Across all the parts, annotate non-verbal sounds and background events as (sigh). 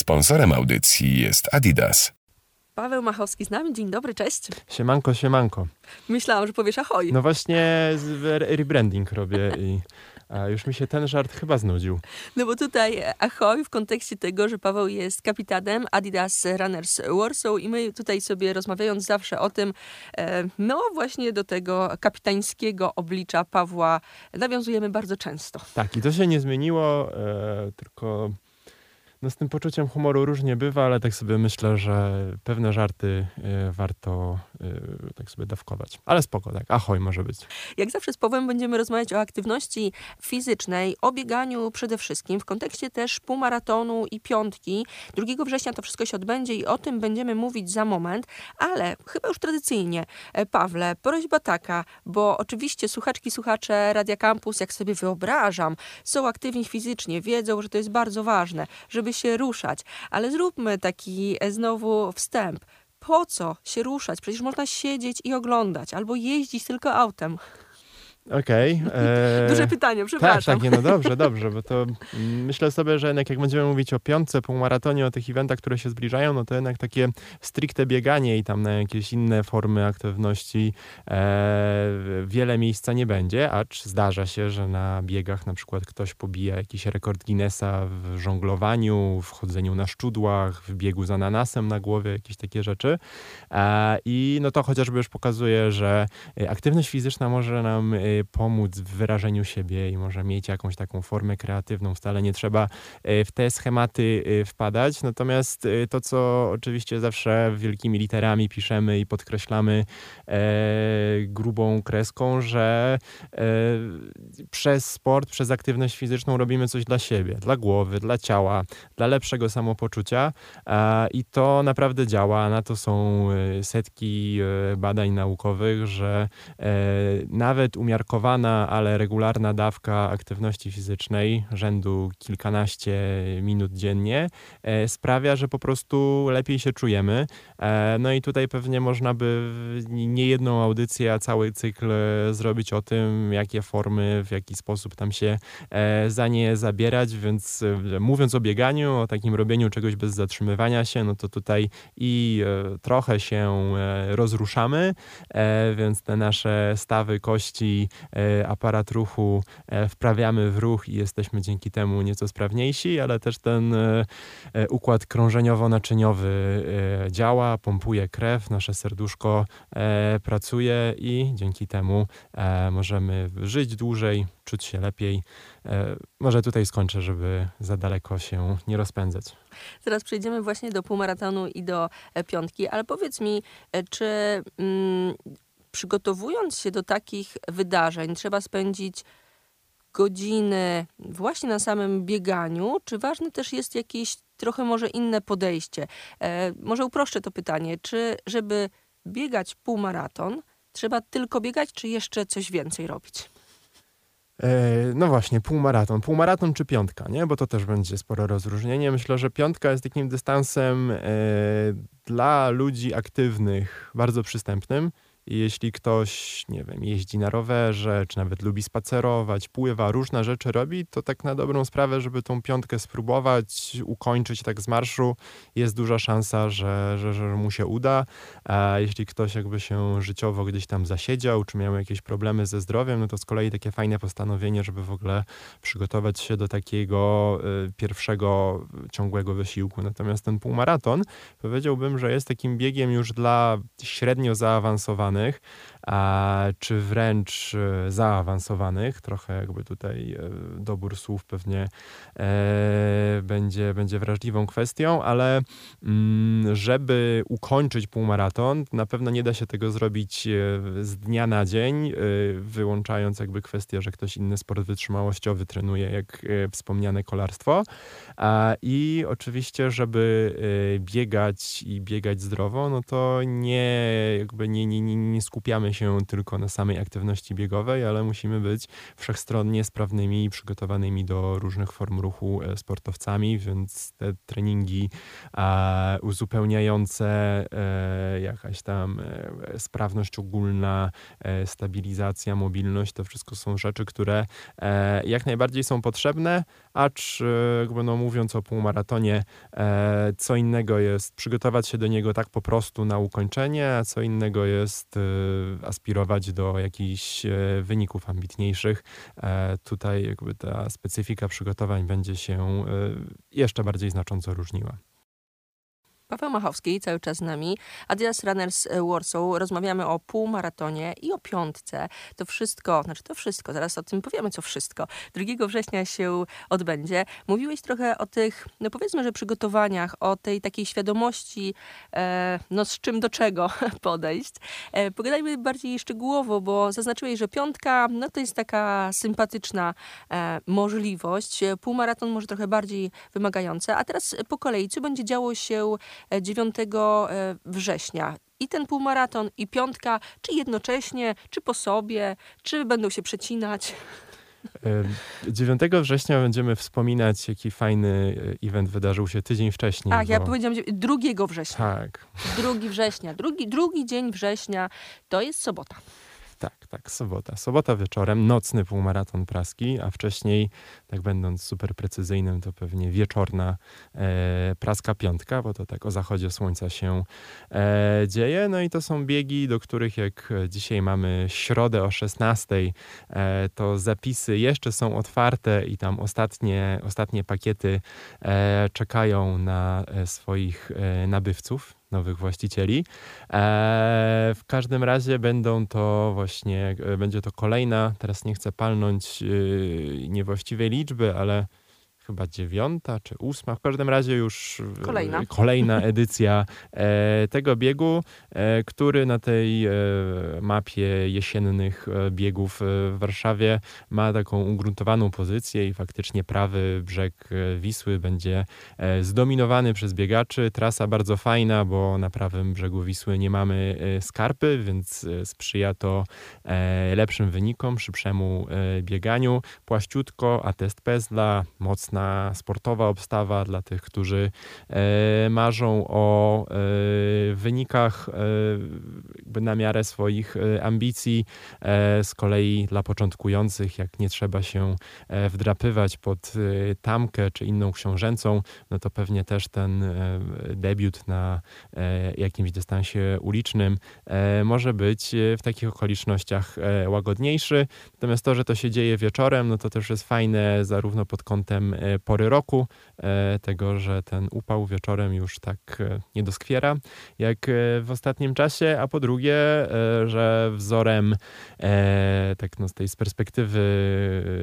Sponsorem audycji jest Adidas. Paweł Machowski z nami. Dzień dobry, cześć. Siemanko, siemanko. Myślałam, że powiesz ahoj. No właśnie rebranding robię i a już mi się ten żart chyba znudził. No bo tutaj ahoj w kontekście tego, że Paweł jest kapitanem Adidas Runners Warsaw i my tutaj sobie rozmawiając zawsze o tym, e, no właśnie do tego kapitańskiego oblicza Pawła nawiązujemy bardzo często. Tak i to się nie zmieniło, e, tylko no z tym poczuciem humoru różnie bywa, ale tak sobie myślę, że pewne żarty y, warto y, tak sobie dawkować. Ale spoko, tak. Ahoj może być. Jak zawsze z Pawłem będziemy rozmawiać o aktywności fizycznej, o bieganiu przede wszystkim, w kontekście też półmaratonu i piątki. 2 września to wszystko się odbędzie i o tym będziemy mówić za moment, ale chyba już tradycyjnie, e, Pawle, prośba taka, bo oczywiście słuchaczki, słuchacze Radia Campus, jak sobie wyobrażam, są aktywni fizycznie, wiedzą, że to jest bardzo ważne, żeby żeby się ruszać. Ale zróbmy taki e, znowu wstęp. Po co się ruszać? Przecież można siedzieć i oglądać albo jeździć tylko autem. Okej. Okay, e, Duże pytanie, przepraszam. Tak, tak, no dobrze, dobrze, bo to myślę sobie, że jednak jak będziemy mówić o piątce, półmaratonie, o tych eventach, które się zbliżają, no to jednak takie stricte bieganie i tam na jakieś inne formy aktywności e, wiele miejsca nie będzie, acz zdarza się, że na biegach na przykład ktoś pobija jakiś rekord Guinnessa w żonglowaniu, w chodzeniu na szczudłach, w biegu z ananasem na głowie, jakieś takie rzeczy. E, I no to chociażby już pokazuje, że aktywność fizyczna może nam e, pomóc w wyrażeniu siebie i może mieć jakąś taką formę kreatywną. Wcale nie trzeba e, w te schematy e, wpadać. Natomiast e, to, co oczywiście zawsze wielkimi literami piszemy i podkreślamy grubą kreską, że przez sport, przez aktywność fizyczną robimy coś dla siebie, dla głowy, dla ciała, dla lepszego samopoczucia i to naprawdę działa. Na to są setki badań naukowych, że nawet umiarkowanie umiarkowana, ale regularna dawka aktywności fizycznej rzędu kilkanaście minut dziennie e, sprawia, że po prostu lepiej się czujemy. E, no i tutaj pewnie można by nie jedną audycję, a cały cykl e, zrobić o tym, jakie formy, w jaki sposób tam się za nie zabierać, więc mówiąc o bieganiu, o takim robieniu czegoś bez zatrzymywania się, no to tutaj i trochę się rozruszamy, więc te nasze stawy kości aparat ruchu e, wprawiamy w ruch i jesteśmy dzięki temu nieco sprawniejsi, ale też ten e, układ krążeniowo-naczyniowy działa, pompuje krew, nasze serduszko pracuje i dzięki temu możemy żyć dłużej, czuć się lepiej. Może tutaj skończę, żeby za daleko się nie rozpędzać. Zaraz przejdziemy właśnie do półmaratonu i do piątki, ale powiedz mi, czy mm, przygotowując się do takich wydarzeń, trzeba spędzić godziny właśnie na samym bieganiu, czy ważne też jest jakieś trochę może inne podejście? E, może uproszczę to pytanie, czy żeby biegać półmaraton, trzeba tylko biegać, czy jeszcze coś więcej robić? E, no właśnie, półmaraton. Półmaraton czy piątka, nie? Bo to też będzie spore rozróżnienie. Myślę, że piątka jest takim dystansem e, dla ludzi aktywnych bardzo przystępnym jeśli ktoś, nie wiem, jeździ na rowerze, czy nawet lubi spacerować, pływa, różne rzeczy robi, to tak na dobrą sprawę, żeby tą piątkę spróbować, ukończyć tak z marszu, jest duża szansa, że, że, że mu się uda. A jeśli ktoś jakby się życiowo gdzieś tam zasiedział, czy miał jakieś problemy ze zdrowiem, no to z kolei takie fajne postanowienie, żeby w ogóle przygotować się do takiego y, pierwszego ciągłego wysiłku. Natomiast ten półmaraton powiedziałbym, że jest takim biegiem już dla średnio zaawansowanych a, czy wręcz e, zaawansowanych. Trochę jakby tutaj e, dobór słów pewnie e, będzie, będzie wrażliwą kwestią, ale mm, żeby ukończyć półmaraton, na pewno nie da się tego zrobić z dnia na dzień, wyłączając jakby kwestię, że ktoś inny sport wytrzymałościowy trenuje, jak wspomniane kolarstwo. I oczywiście, żeby biegać i biegać zdrowo, no to nie, jakby nie, nie, nie nie skupiamy się tylko na samej aktywności biegowej, ale musimy być wszechstronnie sprawnymi i przygotowanymi do różnych form ruchu e, sportowcami, więc te treningi uzupełniające, e, jakaś tam e, sprawność ogólna, stabilizacja, mobilność, to wszystko są rzeczy, które jak najbardziej są potrzebne, acz no, mówiąc o półmaratonie, co innego jest przygotować się do niego tak po prostu na ukończenie, a co innego jest aspirować do jakichś wyników ambitniejszych. Tutaj jakby ta specyfika przygotowań będzie się jeszcze bardziej znacząco różniła. Paweł Machowski cały czas z nami, Adidas Runners Warsaw. Rozmawiamy o półmaratonie i o piątce. To wszystko, znaczy to wszystko, zaraz o tym powiemy, co wszystko. 2 września się odbędzie. Mówiłeś trochę o tych, no powiedzmy, że przygotowaniach, o tej takiej świadomości, e, no z czym do czego (laughs) podejść. E, pogadajmy bardziej szczegółowo, bo zaznaczyłeś, że piątka, no to jest taka sympatyczna e, możliwość. Półmaraton może trochę bardziej wymagające. A teraz po kolei, co będzie działo się 9 e, września. I ten półmaraton, i piątka, czy jednocześnie, czy po sobie, czy będą się przecinać? 9 września będziemy wspominać, jaki fajny e, event wydarzył się tydzień wcześniej. Tak, bo... ja powiedziałam 2 września. Tak. 2 września. Drugi, drugi dzień września to jest sobota. Tak, tak, sobota. Sobota wieczorem, nocny półmaraton praski, a wcześniej, tak będąc super precyzyjnym, to pewnie wieczorna e, praska piątka, bo to tak o zachodzie słońca się e, dzieje. No i to są biegi, do których jak dzisiaj mamy środę o 16, e, to zapisy jeszcze są otwarte i tam ostatnie, ostatnie pakiety e, czekają na e, swoich e, nabywców nowych właścicieli. E, w każdym razie będą to właśnie, e, będzie to kolejna, teraz nie chcę palnąć e, niewłaściwej liczby, ale chyba dziewiąta czy ósma, w każdym razie już kolejna, kolejna (laughs) edycja e, tego biegu, e, który na tej e, mapie jesiennych biegów w Warszawie ma taką ugruntowaną pozycję i faktycznie prawy brzeg Wisły będzie zdominowany przez biegaczy. Trasa bardzo fajna, bo na prawym brzegu Wisły nie mamy skarpy, więc sprzyja to lepszym wynikom, szybszemu bieganiu. Płaściutko, a test pezla, mocna sportowa obstawa dla tych, którzy e, marzą o e, wynikach e, na miarę swoich ambicji. Z kolei dla początkujących, jak nie trzeba się wdrapywać pod tamkę czy inną książęcą, no to pewnie też ten debiut na jakimś dystansie ulicznym może być w takich okolicznościach łagodniejszy. Natomiast to, że to się dzieje wieczorem, no to też jest fajne zarówno pod kątem pory roku, e, tego, że ten upał wieczorem już tak e, nie doskwiera jak e, w ostatnim czasie, a po drugie, że wzorem tak no z tej z perspektywy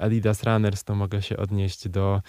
Adidas Runners to mogę się odnieść do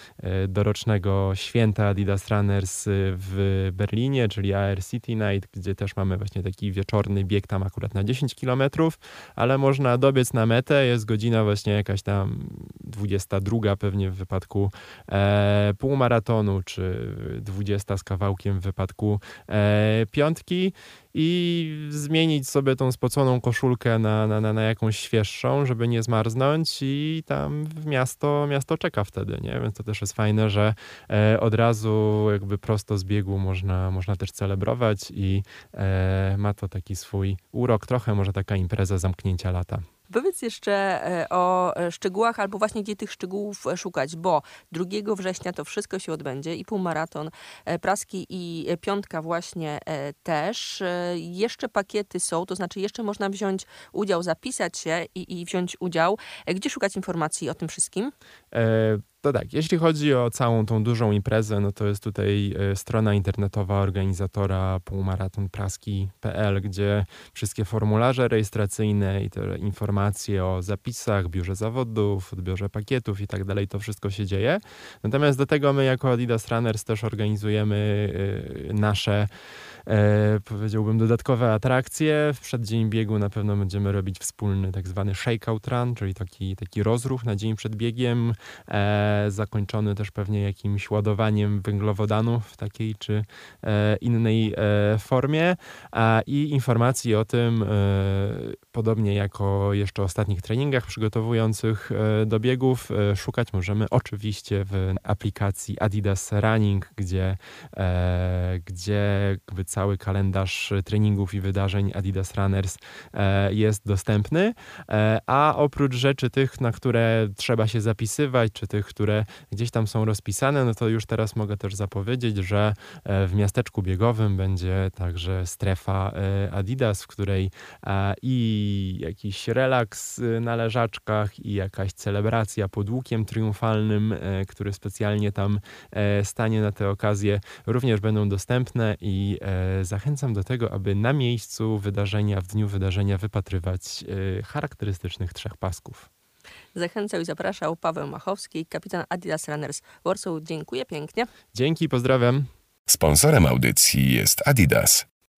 dorocznego święta Adidas Runners w Berlinie, czyli AR City Night, gdzie też mamy właśnie taki wieczorny bieg tam akurat na 10 kilometrów, ale można dobiec na metę, jest godzina właśnie jakaś tam 22 pewnie w wypadku e, półmaratonu, czy 20 z kawałkiem w wypadku e, piątki i zmienić sobie tą spoconą koszulkę na, na, na, jakąś świeższą, żeby nie zmarznąć i tam w miasto, miasto czeka wtedy, nie? Więc to też jest fajne, że e, od razu jakby prosto z biegu można, można też celebrować i e, ma to taki swój urok, trochę może taka impreza zamknięcia lata. Powiedz jeszcze e, o e, szczegółach, albo właśnie gdzie tych szczegółów e, szukać, bo 2 września to wszystko się odbędzie i półmaraton praski i piątka właśnie też. Jeszcze pakiety są, to znaczy jeszcze można wziąć udział, zapisać się i, i wziąć udział. Gdzie szukać informacji o tym wszystkim? To tak, jeśli chodzi o całą tą dużą imprezę, no to jest tutaj e, strona internetowa organizatora półmaratonpraski.pl, gdzie wszystkie formularze rejestracyjne i te informacje o zapisach, biurze zawodów, odbiorze pakietów i tak dalej, to wszystko się dzieje. Natomiast do tego my jako Adidas Runners też organizujemy e, nasze e, powiedziałbym, dodatkowe atrakcje. W przeddzień biegu na pewno będziemy robić wspólny tak zwany shakeout run, czyli taki, taki rozruch na dzień przed biegiem, e, zakończony też pewnie jakimś ładowaniem węglowodanów w takiej czy e, innej e, formie i informacji o tym, e, podobnie jako jeszcze ostatnich treningach przygotowujących e, do biegów, szukać możemy oczywiście w aplikacji Adidas Running, gdzie, gdzie jakby cały kalendarz treningów i wydarzeń Adidas Runners jest dostępny, a oprócz rzeczy tych, na które trzeba się zapisywać, czy tych, które gdzieś tam są rozpisane, no to już teraz mogę też zapowiedzieć, że w miasteczku biegowym będzie także strefa Adidas, w której i jakiś relaks na leżaczkach i jakaś celebracja pod łukiem triumfalnym, e, który specjalnie tam e, stanie na tę okazję, również będą dostępne i e, zachęcam do tego, aby na miejscu wydarzenia, w dniu wydarzenia wypatrywać charakterystycznych trzech pasków. Zachęcał i zapraszał Paweł Machowski, kapitan Adidas Runners Warsaw. Dziękuję pięknie. Dzięki, pozdrawiam. Sponsorem audycji jest Adidas.